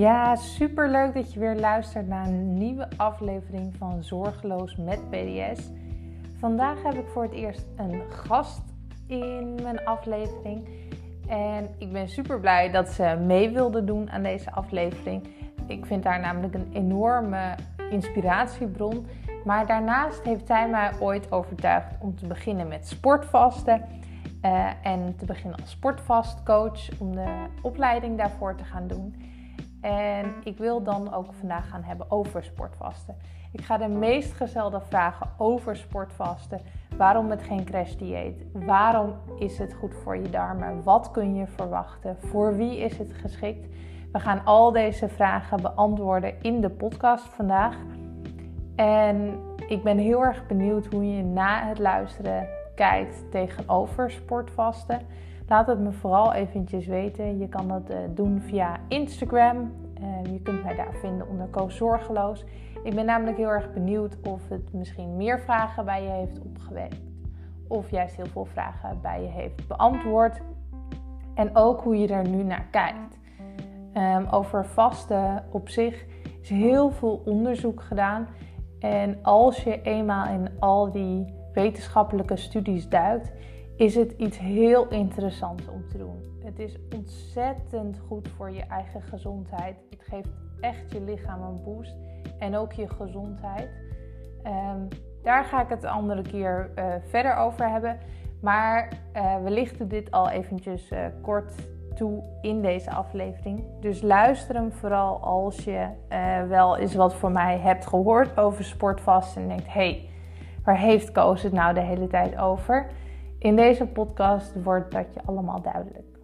Ja, super leuk dat je weer luistert naar een nieuwe aflevering van Zorgeloos met PDS. Vandaag heb ik voor het eerst een gast in mijn aflevering. En ik ben super blij dat ze mee wilde doen aan deze aflevering. Ik vind haar namelijk een enorme inspiratiebron. Maar daarnaast heeft zij mij ooit overtuigd om te beginnen met sportvasten. Uh, en te beginnen als sportvastcoach om de opleiding daarvoor te gaan doen. En ik wil dan ook vandaag gaan hebben over sportvasten. Ik ga de meest gestelde vragen over sportvasten. Waarom het geen crashdieet? Waarom is het goed voor je darmen? Wat kun je verwachten? Voor wie is het geschikt? We gaan al deze vragen beantwoorden in de podcast vandaag. En ik ben heel erg benieuwd hoe je na het luisteren kijkt tegenover sportvasten. Laat het me vooral eventjes weten. Je kan dat eh, doen via Instagram. Uh, je kunt mij daar vinden onder Koos Zorgeloos. Ik ben namelijk heel erg benieuwd of het misschien meer vragen bij je heeft opgewekt. Of juist heel veel vragen bij je heeft beantwoord. En ook hoe je er nu naar kijkt. Um, over vasten op zich is heel veel onderzoek gedaan. En als je eenmaal in al die wetenschappelijke studies duikt, is het iets heel interessants om te doen. Het is ontzettend goed voor je eigen gezondheid. Het geeft echt je lichaam een boost en ook je gezondheid. Um, daar ga ik het de andere keer uh, verder over hebben. Maar uh, we lichten dit al eventjes uh, kort toe in deze aflevering. Dus luister hem vooral als je wel eens wat voor mij hebt gehoord over sportvast en denkt: hey, waar heeft Koos het nou de hele tijd over? In deze podcast wordt dat je allemaal duidelijk.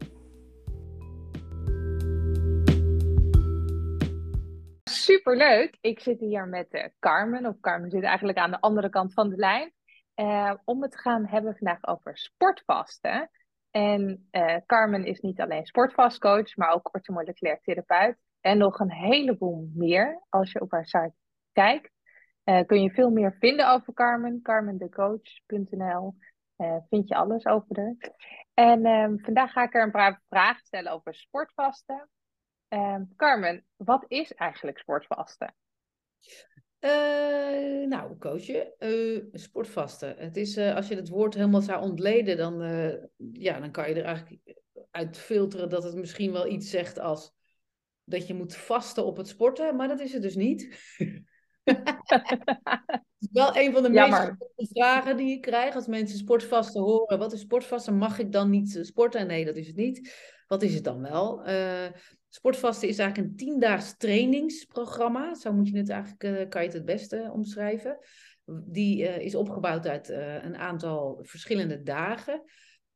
Superleuk! Ik zit hier met uh, Carmen, of Carmen zit eigenlijk aan de andere kant van de lijn, uh, om het te gaan hebben vandaag over sportvasten. En uh, Carmen is niet alleen sportvastcoach, maar ook orthomoleculair therapeut. En nog een heleboel meer. Als je op haar site kijkt, kun je veel meer vinden over Carmen. carmendecoach.nl uh, vind je alles over haar. En um, vandaag ga ik er een paar vragen stellen over sportvasten. Um, Carmen, wat is eigenlijk sportvasten? Uh, nou, coachje, uh, sportvasten. Het is, als je het woord helemaal zou ontleden, dan, ja, dan kan je er eigenlijk uit filteren dat het misschien wel iets zegt als dat je moet vasten op het sporten, maar dat is het dus niet. is wel een van de meest vragen die ik krijg als mensen sportvasten horen. Wat is sportvasten? Mag ik dan niet sporten? Nee, dat is het niet. Wat is het dan wel? Uh, sportvasten is eigenlijk een tiendaags trainingsprogramma. Zo moet je het eigenlijk, uh, kan je het het beste omschrijven. Die uh, is opgebouwd uit een aantal verschillende dagen.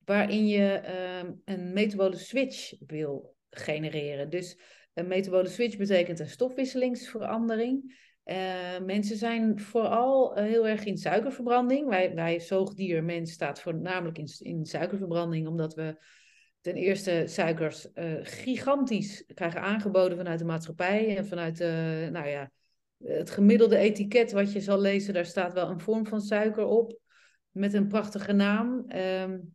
Waarin je ehm, een metabole switch wil genereren. Dus een metabole switch betekent een stofwisselingsverandering. Uh, mensen zijn vooral uh, heel erg in suikerverbranding. Wij, wij zoogdiermens staat voornamelijk in, in suikerverbranding, omdat we ten eerste suikers uh, gigantisch krijgen aangeboden vanuit de maatschappij en vanuit nou ja, het gemiddelde etiket wat je zal lezen, daar staat wel een vorm van suiker op met een prachtige naam. Um,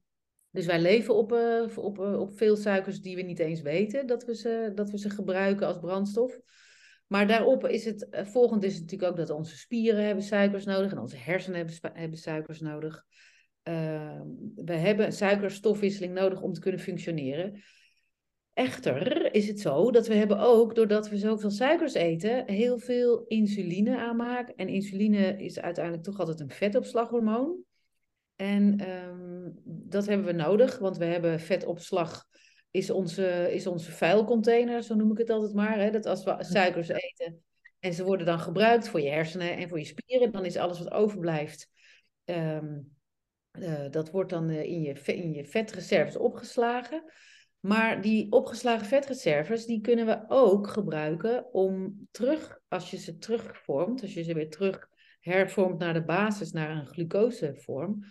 dus wij leven op, op, op veel suikers die we niet eens weten dat we ze, dat we ze gebruiken als brandstof. Maar daarop is het, uh, volgend is het natuurlijk ook dat onze spieren hebben suikers nodig en onze hersenen hebben, hebben suikers nodig. Uh, we hebben suikerstofwisseling nodig om te kunnen functioneren. Echter is het zo dat we hebben ook, doordat we zoveel suikers eten, heel veel insuline aanmaken. En insuline is uiteindelijk toch altijd een vetopslaghormoon. En um, dat hebben we nodig, want we hebben vetopslag is onze, is onze vuilcontainer, zo noem ik het altijd maar. Hè? Dat als we suikers eten en ze worden dan gebruikt voor je hersenen en voor je spieren, dan is alles wat overblijft, um, uh, dat wordt dan uh, in, je, in je vetreserves opgeslagen. Maar die opgeslagen vetreserves, die kunnen we ook gebruiken om terug, als je ze terugvormt, als je ze weer terug hervormt naar de basis, naar een glucosevorm,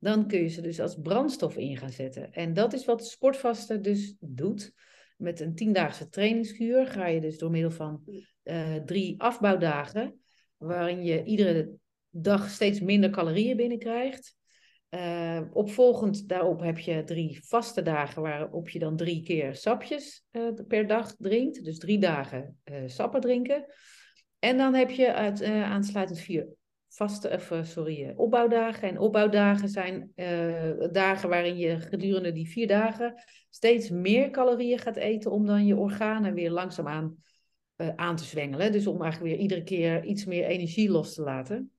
dan kun je ze dus als brandstof in gaan zetten. En dat is wat sportvasten dus doet. Met een tiendaagse trainingskuur ga je dus door middel van uh, drie afbouwdagen, waarin je iedere dag steeds minder calorieën binnenkrijgt, Uh, opvolgend daarop heb je drie vaste dagen waarop je dan drie keer sapjes uh, per dag drinkt. Dus drie dagen sappen drinken. En dan heb je uit, aansluitend vier vaste, of, sorry, opbouwdagen. En opbouwdagen zijn dagen waarin je gedurende die vier dagen steeds meer calorieën gaat eten om dan je organen weer langzaamaan aan te zwengelen. Dus om eigenlijk weer iedere keer iets meer energie los te laten.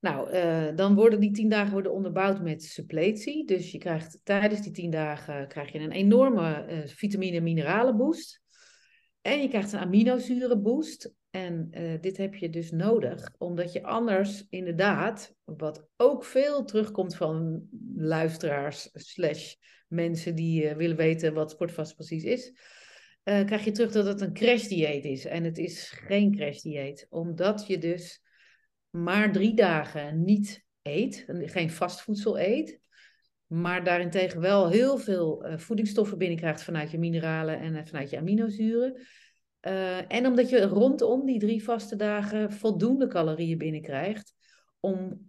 Nou, uh, dan worden die tien dagen worden onderbouwd met suppletie. Dus je krijgt tijdens die tien dagen krijg je een enorme uh, vitamine- mineralen boost. En je krijgt een aminozuren boost. En uh, dit heb je dus nodig, omdat je anders inderdaad, wat ook veel terugkomt van luisteraars slash mensen die willen weten wat sportvast precies is, krijg je terug dat het een crashdieet is. En het is geen crashdieet, omdat je dus maar drie dagen niet eet, geen vastvoedsel eet, maar daarentegen wel heel veel voedingsstoffen binnenkrijgt vanuit je mineralen en vanuit je aminozuren. Uh, en omdat je rondom die drie vaste dagen voldoende calorieën binnenkrijgt om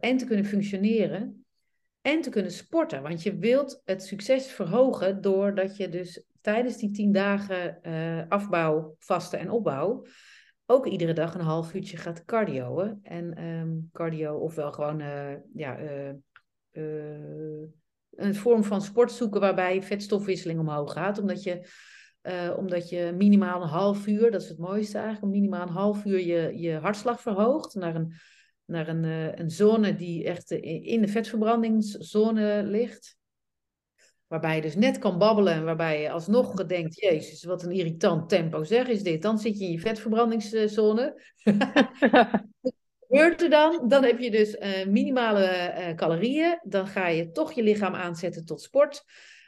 en te kunnen functioneren en te kunnen sporten. Want je wilt het succes verhogen doordat je dus tijdens die tien dagen afbouw, vasten en opbouw ook iedere dag een half uurtje gaat cardioën. En um, cardio, ofwel gewoon uh, ja, uh, uh, een vorm van sport zoeken waarbij vetstofwisseling omhoog gaat. Omdat je, omdat je minimaal een half uur, dat is het mooiste eigenlijk, minimaal een half uur je, je hartslag verhoogt naar een, naar een, een zone die echt in de vetverbrandingszone ligt. Waarbij je dus net kan babbelen en waarbij je alsnog denkt, jezus, wat een irritant tempo zeg is dit. Dan zit je in je vetverbrandingszone. Gebeurt er dan? Dan heb je dus uh, minimale calorieën. Dan ga je toch je lichaam aanzetten tot sport.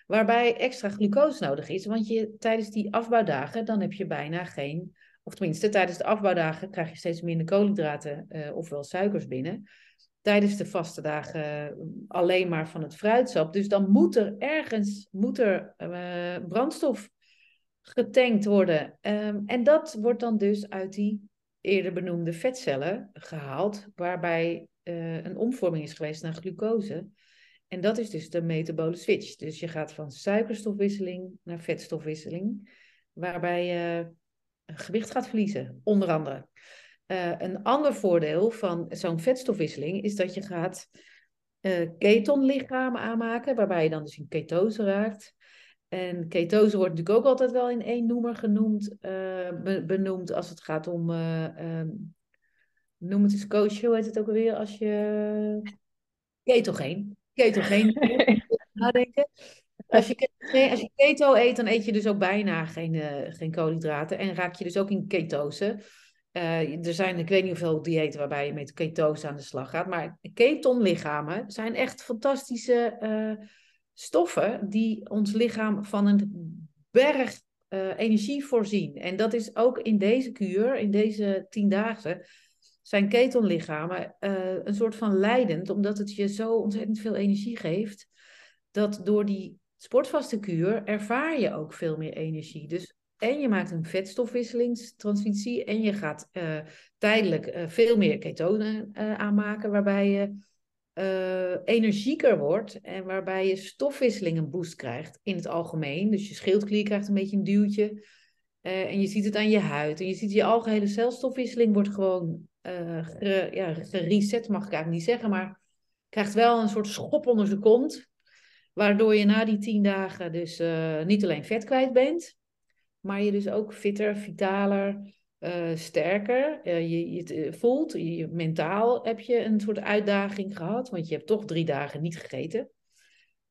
Waarbij extra glucose nodig is. Want je, tijdens die afbouwdagen, dan heb je bijna geen... Of tenminste, tijdens de afbouwdagen krijg je steeds minder koolhydraten uh, ofwel suikers binnen tijdens de vaste dagen eh, alleen maar van het fruitsap. Dus dan moet er ergens moet er, uh, brandstof getankt worden. Um, en dat wordt dan dus uit die eerder benoemde vetcellen gehaald, waarbij uh, een omvorming is geweest naar glucose. En dat is dus de metabole switch. Dus je gaat van suikerstofwisseling naar vetstofwisseling, waarbij je gewicht gaat verliezen, onder andere. Uh, een ander voordeel van zo'n vetstofwisseling is dat je gaat uh, ketonlichamen aanmaken, waarbij je dan dus in ketose raakt. En ketose wordt natuurlijk ook altijd wel in één noemer genoemd, benoemd als het gaat om, um, noem het eens coach, hoe heet het ook alweer als je... Ketogeen. Ketogeen nadenken. Als je, als je keto eet, dan eet je dus ook bijna geen, geen koolhydraten en raak je dus ook in ketose. Uh, er zijn, ik weet niet hoeveel diëten waarbij je met ketose aan de slag gaat. Maar ketonlichamen zijn echt fantastische uh, stoffen die ons lichaam van een berg energie voorzien. En dat is ook in deze kuur, in deze tiendaagse, zijn ketonlichamen een soort van leidend. Omdat het je zo ontzettend veel energie geeft. Dat door die sportvaste kuur ervaar je ook veel meer energie. Dus en je maakt een vetstofwisselingstransitie en je gaat uh, tijdelijk uh, veel meer ketonen aanmaken, waarbij je energieker wordt en waarbij je stofwisseling een boost krijgt in het algemeen. Dus je schildklier krijgt een beetje een duwtje en je ziet het aan je huid en je ziet je algehele celstofwisseling wordt gewoon ge, ja, gereset, mag ik eigenlijk niet zeggen, maar krijgt wel een soort schop onder zijn kont. Waardoor je na die tien dagen dus niet alleen vet kwijt bent, maar je dus ook fitter, vitaler, uh, sterker. Uh, je, eh, voelt, je, mentaal heb je een soort uitdaging gehad, want je hebt toch drie dagen niet gegeten.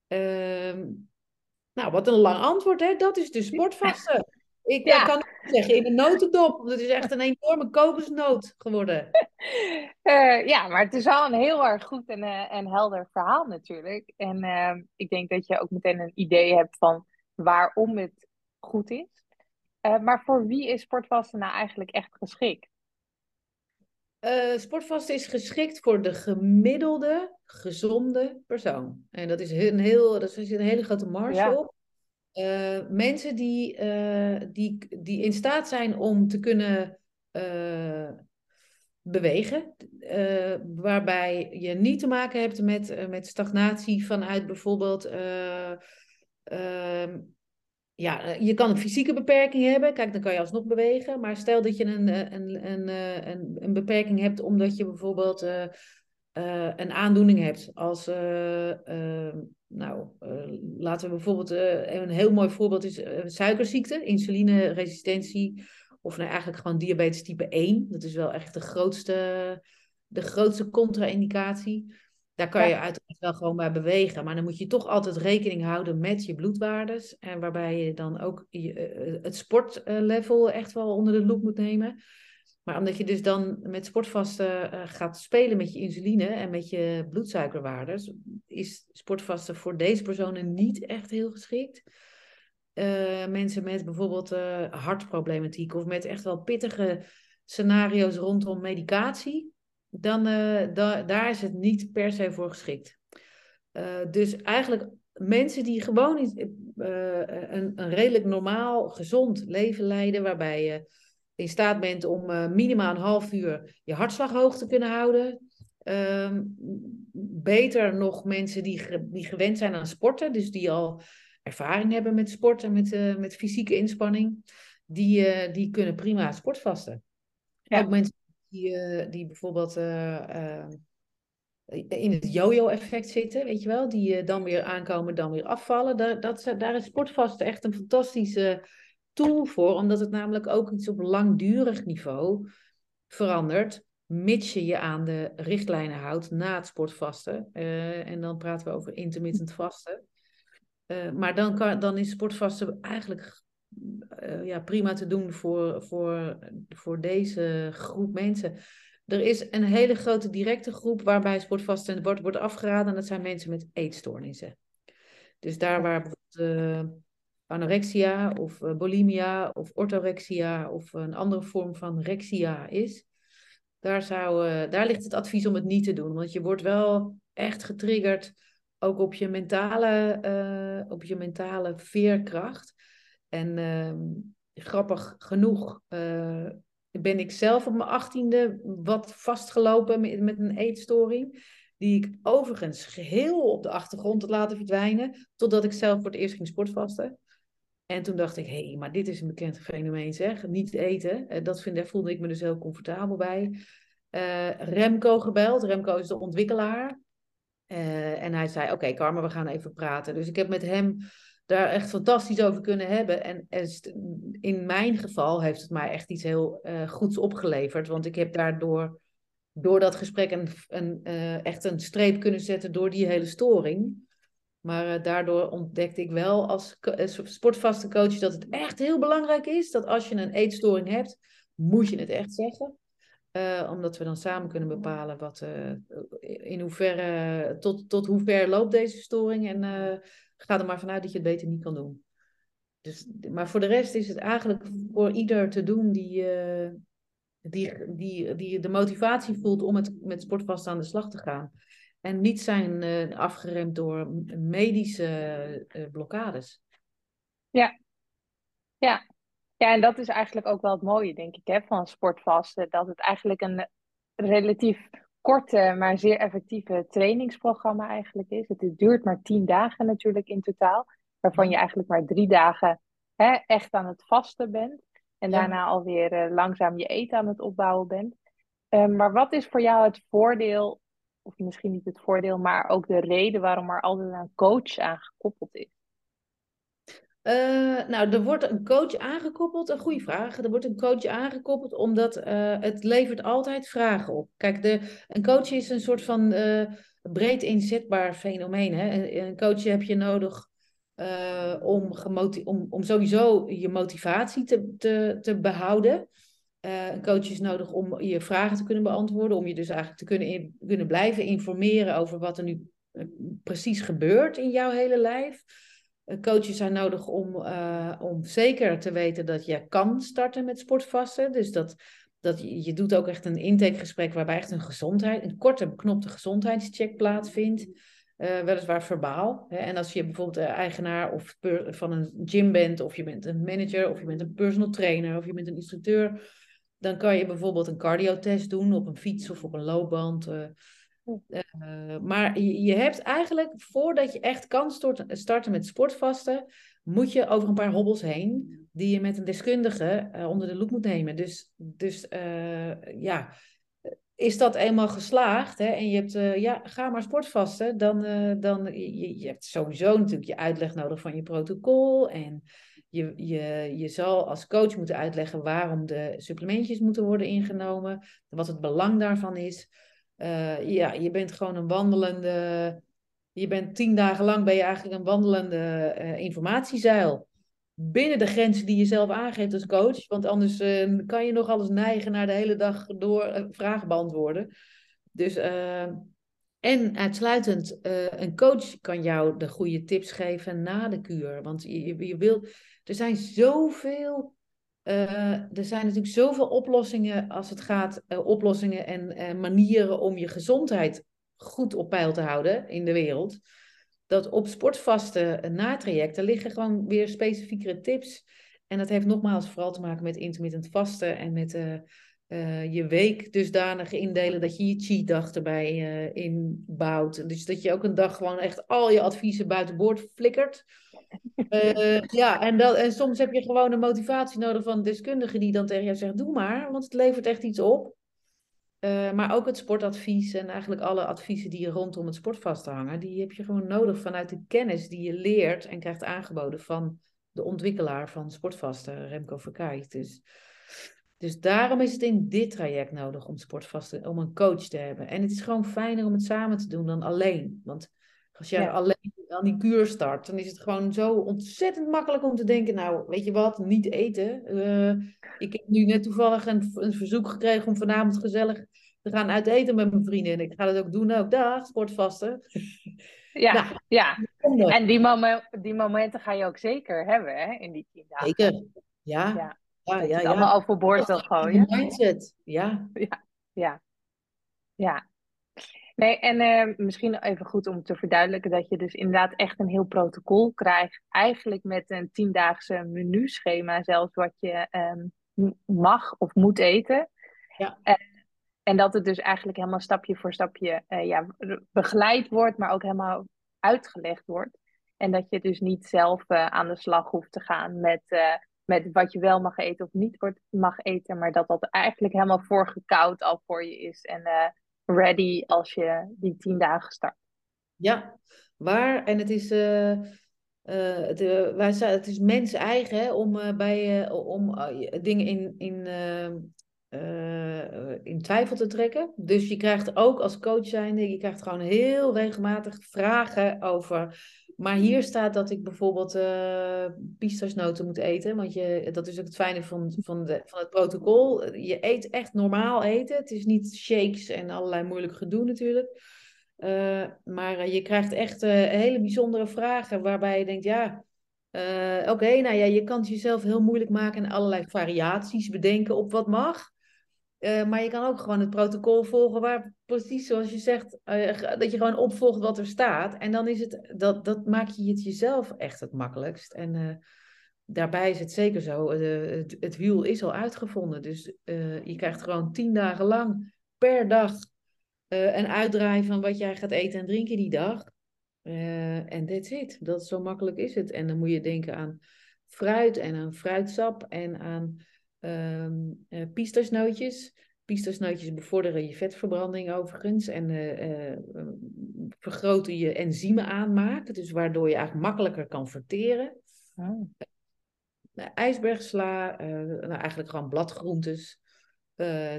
Uh, nou, wat een lang antwoord, hè? Dat is de sportvaste. Ik ja. kan zeggen in een notendop. Het is echt een enorme kokosnoot geworden. ja, maar het is wel een heel erg goed en, en helder verhaal natuurlijk. En ehm, ik denk dat je ook meteen een idee hebt van waarom het goed is. Uh, maar voor wie is sportvasten nou eigenlijk echt geschikt? Uh, sportvasten is geschikt voor de gemiddelde, gezonde persoon. En dat is een, heel, dat is een hele grote marge op. Uh, mensen die, die, die in staat zijn om te kunnen bewegen. Uh, waarbij je niet te maken hebt met, met stagnatie vanuit bijvoorbeeld. Uh, ja, je kan een fysieke beperking hebben. Kijk, dan kan je alsnog bewegen. Maar stel dat je een, een, een, een, een beperking hebt omdat je bijvoorbeeld een aandoening hebt. Als, nou, laten we bijvoorbeeld, een heel mooi voorbeeld is suikerziekte, insulineresistentie of nou eigenlijk gewoon diabetes type 1. Dat is wel echt de grootste, de grootste contra-indicatie. Daar kan je uiteraard wel gewoon bij bewegen. Maar dan moet je toch altijd rekening houden met je bloedwaardes. En waarbij je dan ook je, eh, het sportlevel echt wel onder de loep moet nemen. Maar omdat je dus dan met sportvasten uh, gaat spelen met je insuline en met je bloedsuikerwaardes, is sportvasten voor deze personen niet echt heel geschikt. Uh, mensen met bijvoorbeeld uh, hartproblematiek of met echt wel pittige scenario's rondom medicatie, dan da daar is het niet per se voor geschikt. dus eigenlijk mensen die gewoon een, een, redelijk normaal, gezond leven leiden, waarbij je in staat bent om minimaal een half uur je hartslag hoog te kunnen houden. Ehm, beter nog mensen die, die gewend zijn aan sporten, dus die al ervaring hebben met sport en met, uh, met fysieke inspanning, die, uh, die kunnen prima sportvasten. Ja. Ook mensen die, die bijvoorbeeld in het yo-yo-effect zitten, weet je wel, die dan weer aankomen, dan weer afvallen. Daar, dat, daar is sportvasten echt een fantastische tool voor, omdat het namelijk ook iets op langdurig niveau verandert mits je je aan de richtlijnen houdt na het sportvasten. Uh, en dan praten we over intermittent vasten. Uh, maar dan, kan, dan is sportvasten eigenlijk uh, ja, prima te doen voor, voor, voor deze groep mensen. Er is een hele grote directe groep waarbij sportvasten wordt, wordt afgeraden. En dat zijn mensen met eetstoornissen. Dus daar waar bijvoorbeeld anorexia of bulimia of orthorexia of een andere vorm van rexia is. Daar, zou, daar ligt het advies om het niet te doen. Want je wordt wel echt getriggerd ook op je mentale, uh, op je mentale veerkracht. En uh, grappig genoeg ben ik zelf op mijn achttiende wat vastgelopen met, met een eetstoring. Die ik overigens geheel op de achtergrond had laten verdwijnen. Totdat ik zelf voor het eerst ging sportvasten. En toen dacht ik, hé, hey, maar dit is een bekend fenomeen zeg. Niet eten. dat vind, daar voelde ik me dus heel comfortabel bij. Remco gebeld. Remco is de ontwikkelaar. Uh, en hij zei: Oké, okay, Carmen, we gaan even praten. Dus ik heb met hem daar echt fantastisch over kunnen hebben. En, in mijn geval heeft het mij echt iets heel goeds opgeleverd. Want ik heb daardoor, door dat gesprek, een, een, echt een streep kunnen zetten door die hele storing. Maar daardoor ontdekte ik wel als sportvaste coach dat het echt heel belangrijk is dat als je een eetstoring hebt, moet je het echt zeggen. Uh, omdat we dan samen kunnen bepalen wat, in hoeverre, tot, tot hoe ver loopt deze storing. En ga er maar vanuit dat je het beter niet kan doen. Dus, maar voor de rest is het eigenlijk voor ieder te doen die, die, die, die de motivatie voelt om het, met sportvast aan de slag te gaan. En niet zijn afgeremd door medische blokkades. Ja, ja, ja, en dat is eigenlijk ook wel het mooie, denk ik, hè, van sportvasten. Dat het eigenlijk een relatief korte, maar zeer effectieve trainingsprogramma eigenlijk is. Het duurt maar tien dagen natuurlijk in totaal. Waarvan je eigenlijk maar drie dagen hè, echt aan het vasten bent. En daarna alweer uh, langzaam je eten aan het opbouwen bent. Uh, maar wat is voor jou het voordeel, of misschien niet het voordeel, maar ook de reden waarom er altijd een coach aan gekoppeld is? Uh, nou, er wordt een coach aangekoppeld. Een goede vraag. Er wordt een coach aangekoppeld omdat uh, het levert altijd vragen op. Kijk, de, een coach is een soort van uh, breed inzetbaar fenomeen. Hè? Een, een coach heb je nodig om, om, om sowieso je motivatie te, te, te behouden. Een coach is nodig om je vragen te kunnen beantwoorden. Om je dus eigenlijk te kunnen, kunnen blijven informeren over wat er nu precies gebeurt in jouw hele lijf. Eh, coaches zijn nodig om, uh, om zeker te weten dat je kan starten met sportvasten. Dus dat, dat je, je doet ook echt een intakegesprek waarbij echt een gezondheid, een korte beknopte gezondheidscheck plaatsvindt. Uh, weliswaar verbaal. Hè. En als je bijvoorbeeld eigenaar of van een gym bent, of je bent een manager, of je bent een personal trainer, of je bent een instructeur, dan kan je bijvoorbeeld een cardiotest doen op een fiets of op een loopband. Uh, maar je, je, hebt eigenlijk, voordat je echt kan starten met sportvasten, moet je over een paar hobbels heen, die je met een deskundige uh, onder de loep moet nemen. Dus, dus uh, ja, is dat eenmaal geslaagd hè, en je hebt, ja, ga maar sportvasten, dan, dan je, je hebt sowieso natuurlijk je uitleg nodig van je protocol en je, je, je zal als coach moeten uitleggen waarom de supplementjes moeten worden ingenomen, wat het belang daarvan is. Uh, ja, je bent gewoon een wandelende. Je bent tien dagen lang ben je eigenlijk een wandelende uh, informatiezeil. Binnen de grenzen die je zelf aangeeft als coach. Want anders uh, kan je nog alles neigen naar de hele dag door vragen beantwoorden. Dus, en uitsluitend, een coach kan jou de goede tips geven na de kuur. Want je, je, je wil, er zijn zoveel uh, er zijn natuurlijk zoveel oplossingen als het gaat, uh, oplossingen en uh, manieren om je gezondheid goed op peil te houden in de wereld. Dat op sportvaste natrajecten liggen gewoon weer specifiekere tips. En dat heeft nogmaals vooral te maken met intermittent vasten en met je week dusdanig indelen dat je je cheat dag erbij inbouwt. Dus dat je ook een dag gewoon echt al je adviezen buiten boord flikkert. Uh, ja, en, dat, en soms heb je gewoon een motivatie nodig van een deskundige die dan tegen jou zegt: Doe maar, want het levert echt iets op. Maar ook het sportadvies en eigenlijk alle adviezen die je rondom het sport vasthangen, die heb je gewoon nodig vanuit de kennis die je leert en krijgt aangeboden van de ontwikkelaar van sportvasten, Remco Verkijk. Dus, dus daarom is het in dit traject nodig om sportvasten, om een coach te hebben. En het is gewoon fijner om het samen te doen dan alleen. Want als je alleen aan die kuur start, dan is het gewoon zo ontzettend makkelijk om te denken, nou, weet je wat, niet eten. Uh, ik heb nu net toevallig een, een, verzoek gekregen om vanavond gezellig te gaan uit eten met mijn vrienden. En ik ga dat ook doen ook. Dag, sportvasten. Ja, nou, ja. en die, die momenten ga je ook zeker hebben hè, in die tien dagen. Zeker, ja. ja. Ja, ja, ja. allemaal overboord wil gooien. Mindset, ja. Ja, ja. ja. Nee, en uh, misschien even goed om te verduidelijken dat je dus inderdaad echt een heel protocol krijgt. Eigenlijk met een tiendaagse menuschema zelfs wat je um, mag of moet eten. Ja. En, en, dat het dus eigenlijk helemaal stapje voor stapje uh, ja, begeleid wordt, maar ook helemaal uitgelegd wordt. En dat je dus niet zelf aan de slag hoeft te gaan met, met wat je wel mag eten of niet mag eten. Maar dat dat eigenlijk helemaal voorgekoud al voor je is. En ready als je die tien dagen start. Ja, waar. En het is, uh, uh, uh, wij, het is mens eigen om, bij, om dingen in, in, in twijfel te trekken. Dus je krijgt ook als coach zijnde, je krijgt gewoon heel regelmatig vragen over maar hier staat dat ik bijvoorbeeld uh, pistachenoten moet eten. Want je, dat is ook het fijne van, van, de, van het protocol. Je eet echt normaal eten. Het is niet shakes en allerlei moeilijk gedoe natuurlijk. Uh, maar uh, je krijgt echt hele bijzondere vragen waarbij je denkt, ja, oké, nou ja, je kan het jezelf heel moeilijk maken en allerlei variaties bedenken op wat mag. Maar je kan ook gewoon het protocol volgen waar precies zoals je zegt, uh, dat je gewoon opvolgt wat er staat. En dan is het, dat, dat maak je het jezelf echt het makkelijkst. En uh, daarbij is het zeker zo, het, het, wiel is al uitgevonden. Dus je krijgt gewoon tien dagen lang per dag een uitdraai van wat jij gaat eten en drinken die dag. En that's it. Dat zo makkelijk is het. En dan moet je denken aan fruit en aan fruitsap en aan um, uh, pistasnootjes. Pistasnootjes bevorderen je vetverbranding overigens en uh, uh, vergroten je enzymen aanmaak, dus waardoor je eigenlijk makkelijker kan verteren. Oh. ijsbergsla, nou eigenlijk gewoon bladgroentes,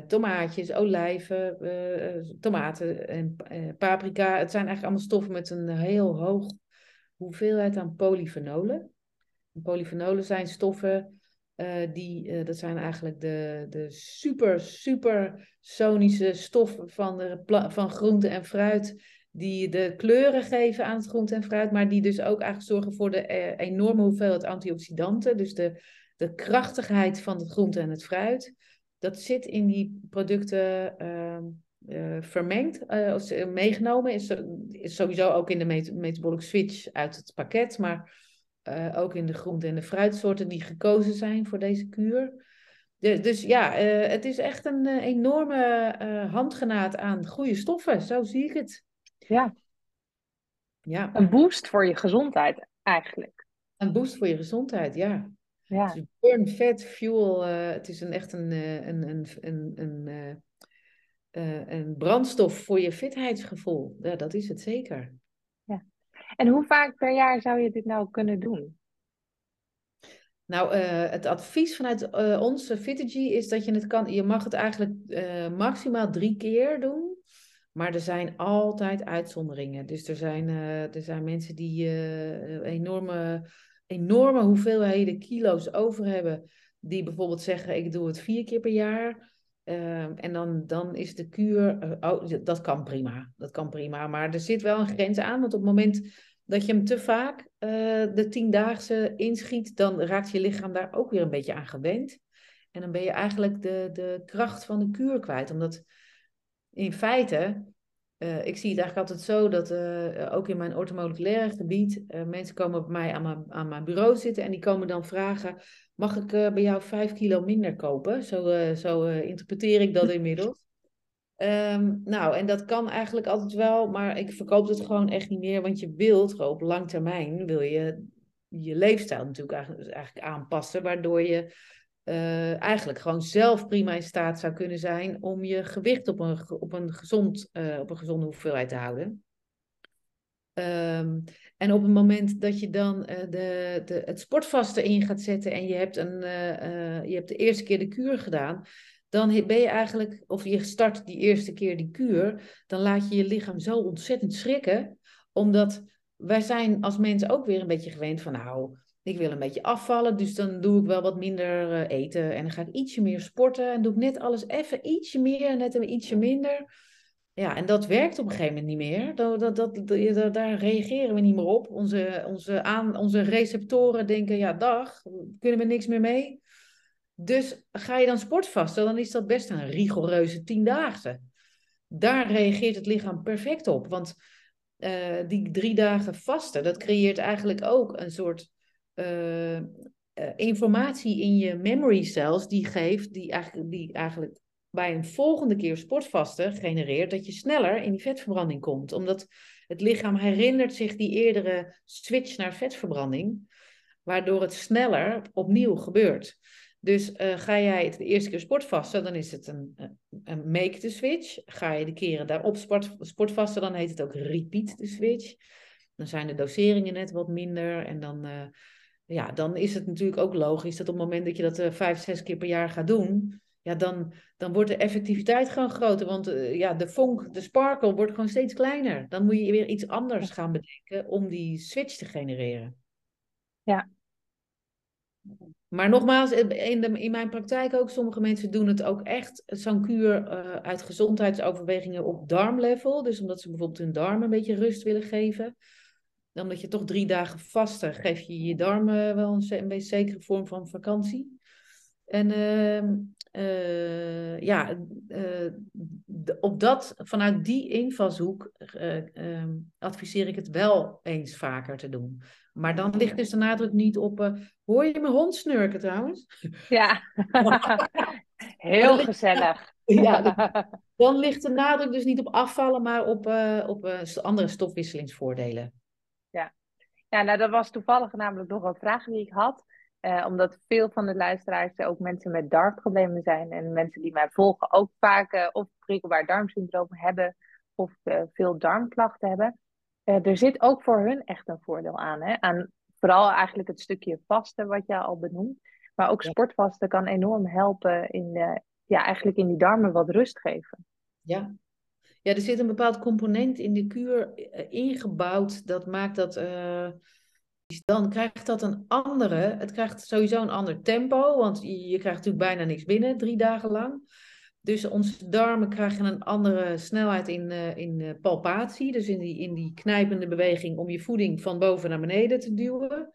tomaatjes, olijven, tomaten en paprika. Het zijn eigenlijk allemaal stoffen met een heel hoog hoeveelheid aan polyfenolen. polyfenolen zijn stoffen uh, die, uh, dat zijn eigenlijk de, de super, sonische stoffen van, de, van groente en fruit. Die de kleuren geven aan het groente en fruit. Maar die dus ook eigenlijk zorgen voor de uh, enorme hoeveelheid antioxidanten. Dus de, de krachtigheid van het groente en het fruit. Dat zit in die producten ehm, vermengd, meegenomen. Is, sowieso ook in de met metabolic switch uit het pakket. Maar uh, ook in de groente- en de fruitsoorten die gekozen zijn voor deze kuur. Dus, dus ja, uh, het is echt een uh, enorme handgenaad aan goede stoffen. Zo zie ik het. Ja. ja. Een boost voor je gezondheid eigenlijk. Een boost voor je gezondheid, ja. ja. Dus burn, fat, fuel. het is een, echt een, een, een, een, een, een brandstof voor je fitheidsgevoel. Ja, dat is het zeker. En hoe vaak per jaar zou je dit nou kunnen doen? Nou, uh, het advies vanuit uh, onze Fitigy is dat je het kan. Je mag het eigenlijk uh, maximaal drie keer doen. Maar er zijn altijd uitzonderingen. Dus er zijn, er zijn mensen die enorme, enorme hoeveelheden kilo's over hebben. Die bijvoorbeeld zeggen: Ik doe het vier keer per jaar. Ehm, en dan, dan is de kuur. oh, dat kan prima. Dat kan prima. Maar er zit wel een grens aan. Want op het moment dat je hem te vaak uh, de tiendaagse inschiet, dan raakt je lichaam daar ook weer een beetje aan gewend. En dan ben je eigenlijk de, de kracht van de kuur kwijt. Omdat in feite, uh, ik zie het eigenlijk altijd zo dat uh, ook in mijn ortomoleculaire gebied, mensen komen bij mij aan mijn, aan mijn bureau zitten en die komen dan vragen, mag ik bij jou vijf kilo minder kopen? Zo, zo interpreteer ik dat inmiddels. Um, nou, en dat kan eigenlijk altijd wel, maar ik verkoop het gewoon echt niet meer, want je wilt op lang termijn, wil je je leefstijl natuurlijk eigenlijk, eigenlijk aanpassen, waardoor je uh, eigenlijk gewoon zelf prima in staat zou kunnen zijn om je gewicht op een, op een, gezond, uh, op een gezonde hoeveelheid te houden. Um, en op het moment dat je dan uh, de, de, het sportvaste in gaat zetten en je hebt, een, je hebt de eerste keer de kuur gedaan, dan ben je eigenlijk, of je start die eerste keer die kuur, dan laat je je lichaam zo ontzettend schrikken, omdat wij zijn als mensen ook weer een beetje gewend van, nou, ik wil een beetje afvallen, dus dan doe ik wel wat minder uh, eten en dan ga ik ietsje meer sporten en doe ik net alles even ietsje meer, net een ietsje minder. Ja, en dat werkt op een gegeven moment niet meer. Dat, dat, dat, daar reageren we niet meer op. Onze, onze, aan, onze receptoren denken, ja dag, kunnen we niks meer mee. Dus ga je dan sportvasten, dan is dat best een rigoureuze tiendaagse. Daar reageert het lichaam perfect op. Want uh, die drie dagen vasten, dat creëert eigenlijk ook een soort uh, uh, informatie in je memory cells, die geeft, die eigenlijk, die eigenlijk bij een volgende keer sportvasten genereert dat je sneller in die vetverbranding komt. Omdat het lichaam herinnert zich die eerdere switch naar vetverbranding, waardoor het sneller opnieuw gebeurt. Dus uh, ga jij het de eerste keer sportvasten, dan is het een, een make the switch. Ga je de keren daarop sport, sportvasten, dan heet het ook repeat the switch. Dan zijn de doseringen net wat minder. En dan, ja, dan is het natuurlijk ook logisch dat op het moment dat je dat uh, vijf, zes keer per jaar gaat doen, ja, dan, dan wordt de effectiviteit gewoon groter. Want ja, de vonk, de sparkle wordt gewoon steeds kleiner. Dan moet je weer iets anders gaan bedenken om die switch te genereren. Ja, maar nogmaals, in, de, in mijn praktijk ook, sommige mensen doen het ook echt, zo'n kuur uh, uit gezondheidsoverwegingen op darmlevel. Dus omdat ze bijvoorbeeld hun darmen een beetje rust willen geven. Omdat je toch drie dagen vasten, geef je je darmen wel een, een beetje zekere vorm van vakantie. En uh, ja, uh, op dat, vanuit die invalshoek uh, adviseer ik het wel eens vaker te doen. Maar dan ligt dus de nadruk niet op. hoor je mijn hond snurken trouwens? Ja, heel gezellig. ja, dan ligt de nadruk dus niet op afvallen, maar op, op andere stofwisselingsvoordelen. Ja. ja, nou dat was toevallig namelijk nog een vraag die ik had. Uh, omdat veel van de luisteraars ook mensen met darmproblemen zijn. En mensen die mij volgen ook vaak uh, of prikkelbaar darmsyndroom hebben. Of uh, veel darmklachten hebben. er zit ook voor hun echt een voordeel aan. Hè? aan. Vooral eigenlijk het stukje vasten wat je al benoemt. Maar ook sportvasten kan enorm helpen in, ja, eigenlijk in die darmen wat rust geven. Ja. Ja, er zit een bepaald component in de kuur ingebouwd. Dat maakt dat dan krijgt dat een andere, het krijgt sowieso een ander tempo, want je, krijgt natuurlijk bijna niks binnen drie dagen lang. Dus onze darmen krijgen een andere snelheid in, uh, in palpatie, dus in die, in die knijpende beweging om je voeding van boven naar beneden te duwen.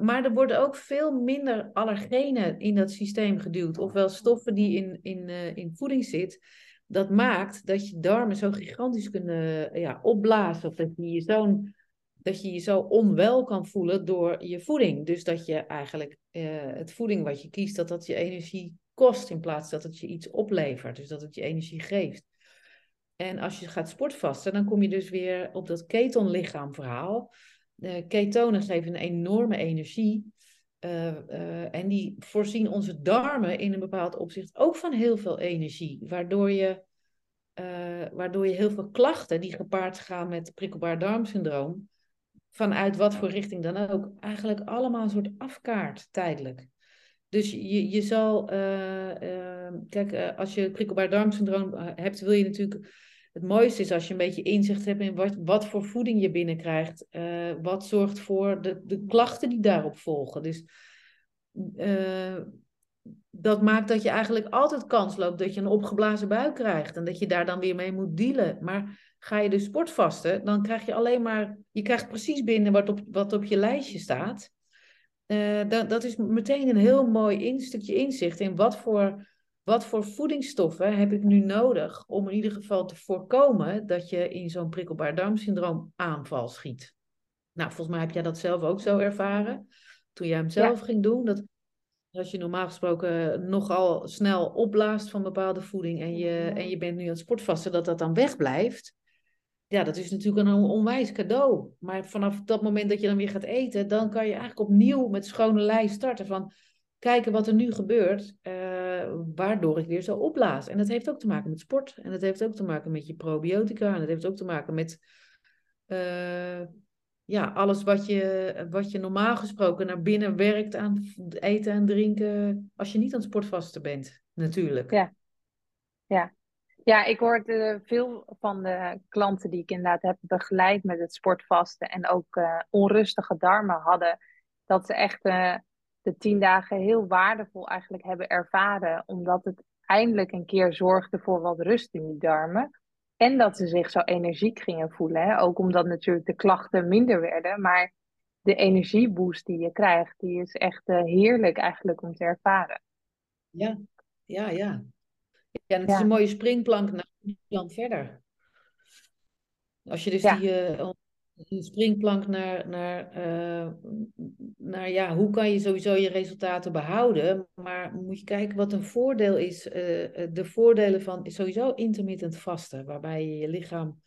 Maar er worden ook veel minder allergenen in dat systeem geduwd, ofwel stoffen die in, in, in voeding zitten. Dat maakt dat je darmen zo gigantisch kunnen ja, opblazen, of dat je zo'n dat je je zo onwel kan voelen door je voeding. Dus dat je eigenlijk uh, het voeding wat je kiest, dat dat je energie kost in plaats dat het je iets oplevert. Dus dat het je energie geeft. En als je gaat sportvasten, dan kom je dus weer op dat ketonlichaamverhaal. Uh, ketonen geven een enorme energie. Uh, en die voorzien onze darmen in een bepaald opzicht ook van heel veel energie. Waardoor je, waardoor je heel veel klachten die gepaard gaan met prikkelbaar darmsyndroom, vanuit wat voor richting dan ook, eigenlijk allemaal een soort afkaart tijdelijk. Dus je, je zal, kijk, als je prikkelbaar darmsyndroom hebt, wil je natuurlijk. Het mooiste is als je een beetje inzicht hebt in wat, wat voor voeding je binnenkrijgt. wat zorgt voor de, de klachten die daarop volgen. Dus dat maakt dat je eigenlijk altijd kans loopt dat je een opgeblazen buik krijgt. En dat je daar dan weer mee moet dealen. Maar Ga je dus sportvasten, dan krijg je alleen maar, je krijgt precies binnen wat op, wat op je lijstje staat. Uh, dat, dat is meteen een heel mooi stukje inzicht in wat voor, wat voor voedingsstoffen heb ik nu nodig om in ieder geval te voorkomen dat je in zo'n prikkelbaar darmsyndroom aanval schiet. Nou, volgens mij heb jij dat zelf ook zo ervaren toen jij hem zelf ging doen. Dat als je normaal gesproken nogal snel opblaast van bepaalde voeding en je, en je bent nu aan het sportvasten, dat dat dan wegblijft ja, dat is natuurlijk een onwijs cadeau. Maar vanaf dat moment dat je dan weer gaat eten, dan kan je eigenlijk opnieuw met schone lei starten van kijken wat er nu gebeurt, uh, waardoor ik weer zo opblaas. En dat heeft ook te maken met sport. En dat heeft ook te maken met je probiotica. En dat heeft ook te maken met uh, ja, alles wat je, wat je normaal gesproken naar binnen werkt aan eten en drinken als je niet aan het sportvasten bent, natuurlijk. Ja, ja. Ja, ik hoorde veel van de klanten die ik inderdaad heb begeleid met het sportvasten en ook uh, onrustige darmen hadden, dat ze echt de tien dagen heel waardevol eigenlijk hebben ervaren, omdat het eindelijk een keer zorgde voor wat rust in die darmen. En dat ze zich zo energiek gingen voelen. Hè? Ook omdat natuurlijk de klachten minder werden. Maar de energieboost die je krijgt, die is echt uh, heerlijk eigenlijk om te ervaren. Ja, ja, ja. Ja, het is een mooie springplank naar dan verder. Als je dus die uh, springplank naar, naar, uh, naar ja, hoe kan je sowieso je resultaten behouden, maar moet je kijken wat een voordeel is. Uh, de voordelen van sowieso intermittent vasten, waarbij je je lichaam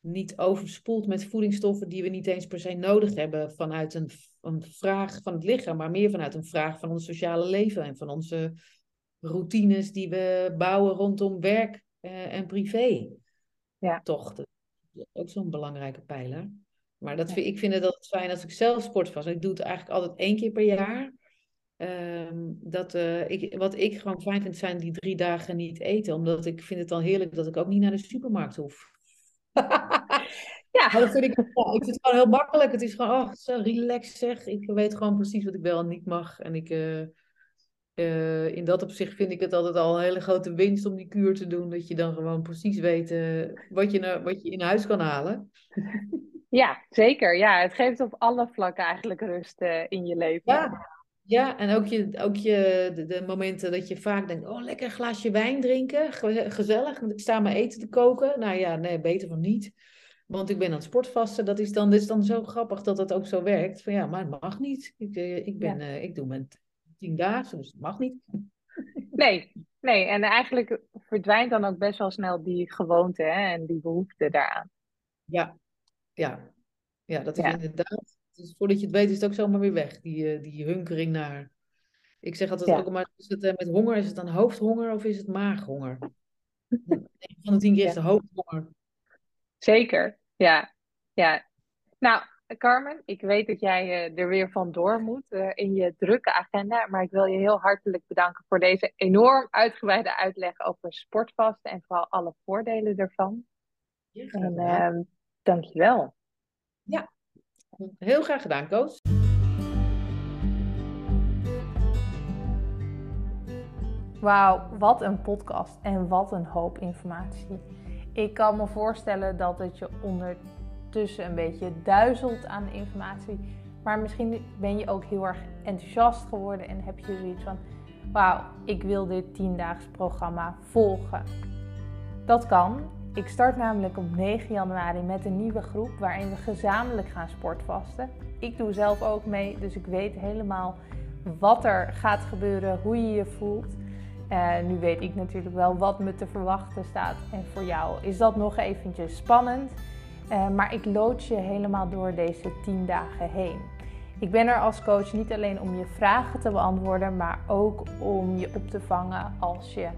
niet overspoelt met voedingsstoffen die we niet eens per se nodig hebben vanuit een, een vraag van het lichaam, maar meer vanuit een vraag van ons sociale leven en van onze routines die we bouwen rondom werk uh, en privé. Ja. Toch, dat is ook zo'n belangrijke pijler. Maar dat vind, ik vind het altijd fijn als ik zelf sport was. Ik doe het eigenlijk altijd één keer per jaar. Um, dat, uh, ik, wat ik gewoon fijn vind, zijn die drie dagen niet eten. Omdat ik vind het dan heerlijk dat ik ook niet naar de supermarkt hoef. ja. Maar dat vind ik, ik vind het gewoon heel makkelijk. Het is gewoon, oh, zo relaxed zeg. Ik weet gewoon precies wat ik wel en niet mag. En ik, uh, uh, in dat opzicht vind ik het altijd al een hele grote winst om die kuur te doen. Dat je dan gewoon precies weet uh, wat, je nou, wat je in huis kan halen. Ja, zeker. Ja, het geeft op alle vlakken eigenlijk rust uh, in je leven. Ja, ja en ook, je, ook je, de, de, momenten dat je vaak denkt: oh, lekker een glaasje wijn drinken. Gezellig, want ik sta mijn eten te koken. Nou ja, nee, beter van niet. Want ik ben aan het sportvasten. Dat is dan, dat is dan zo grappig dat dat ook zo werkt. Van ja, maar het mag niet. Ik, ik, ben, ja. ik doe mijn dagen, dus dat mag niet. Nee, nee, en eigenlijk verdwijnt dan ook best wel snel die gewoonte hè, en die behoefte daaraan. Ja, ja, ja dat is inderdaad. Dus voordat je het weet is het ook zomaar weer weg, die, eh, die hunkering naar. Ik zeg altijd ook maar, is het, eh, met honger, is het dan hoofdhonger of is het maaghonger? Van de tien keer is de hoofdhonger. Zeker, ja. ja. Nou, Carmen, ik weet dat jij uh, er weer vandoor moet uh, in je drukke agenda. Maar ik wil je heel hartelijk bedanken voor deze enorm uitgebreide uitleg over sportvasten en vooral alle voordelen ervan. En uh, dankjewel. Ja, heel graag gedaan, Koos. Wauw, wat een podcast en wat een hoop informatie. Ik kan me voorstellen dat het je onder tussen een beetje duizelt aan de informatie. Maar misschien ben je ook heel erg enthousiast geworden en heb je zoiets van: wauw, ik wil dit 10-daags programma volgen. Dat kan. Ik start namelijk op 9 januari met een nieuwe groep waarin we gezamenlijk gaan sportvasten. Ik doe zelf ook mee, dus ik weet helemaal wat er gaat gebeuren, hoe je je voelt. Uh, nu weet ik natuurlijk wel wat me te verwachten staat. En voor jou is dat nog eventjes spannend. Uh, maar ik lood je helemaal door deze 10 dagen heen. Ik ben er als coach niet alleen om je vragen te beantwoorden, maar ook om je op te vangen als je uh,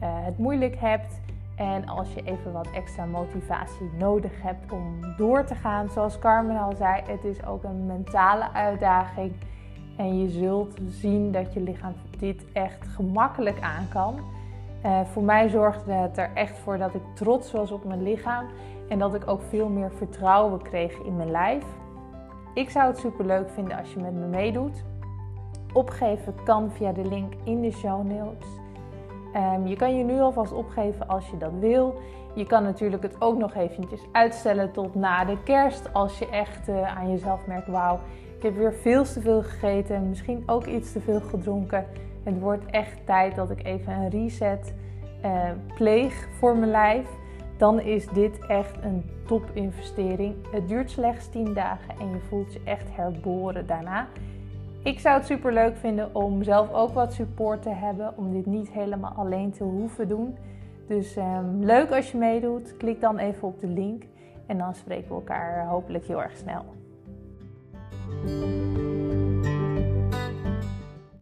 het moeilijk hebt. En als je even wat extra motivatie nodig hebt om door te gaan. Zoals Carmen al zei, het is ook een mentale uitdaging. En je zult zien dat je lichaam dit echt gemakkelijk aan kan. Uh, voor mij zorgde het er echt voor dat ik trots was op mijn lichaam. En dat ik ook veel meer vertrouwen kreeg in mijn lijf. Ik zou het super leuk vinden als je met me meedoet. Opgeven kan via de link in de show notes. Um, je kan je nu alvast opgeven als je dat wil. Je kan natuurlijk het ook nog eventjes uitstellen tot na de kerst. Als je echt uh, aan jezelf merkt, wauw, ik heb weer veel te veel gegeten. Misschien ook iets te veel gedronken. Het wordt echt tijd dat ik even een reset uh, pleeg voor mijn lijf. Dan is dit echt een topinvestering. Het duurt slechts 10 dagen en je voelt je echt herboren daarna. Ik zou het super leuk vinden om zelf ook wat support te hebben, om dit niet helemaal alleen te hoeven doen. Dus um, leuk als je meedoet. Klik dan even op de link en dan spreken we elkaar hopelijk heel erg snel.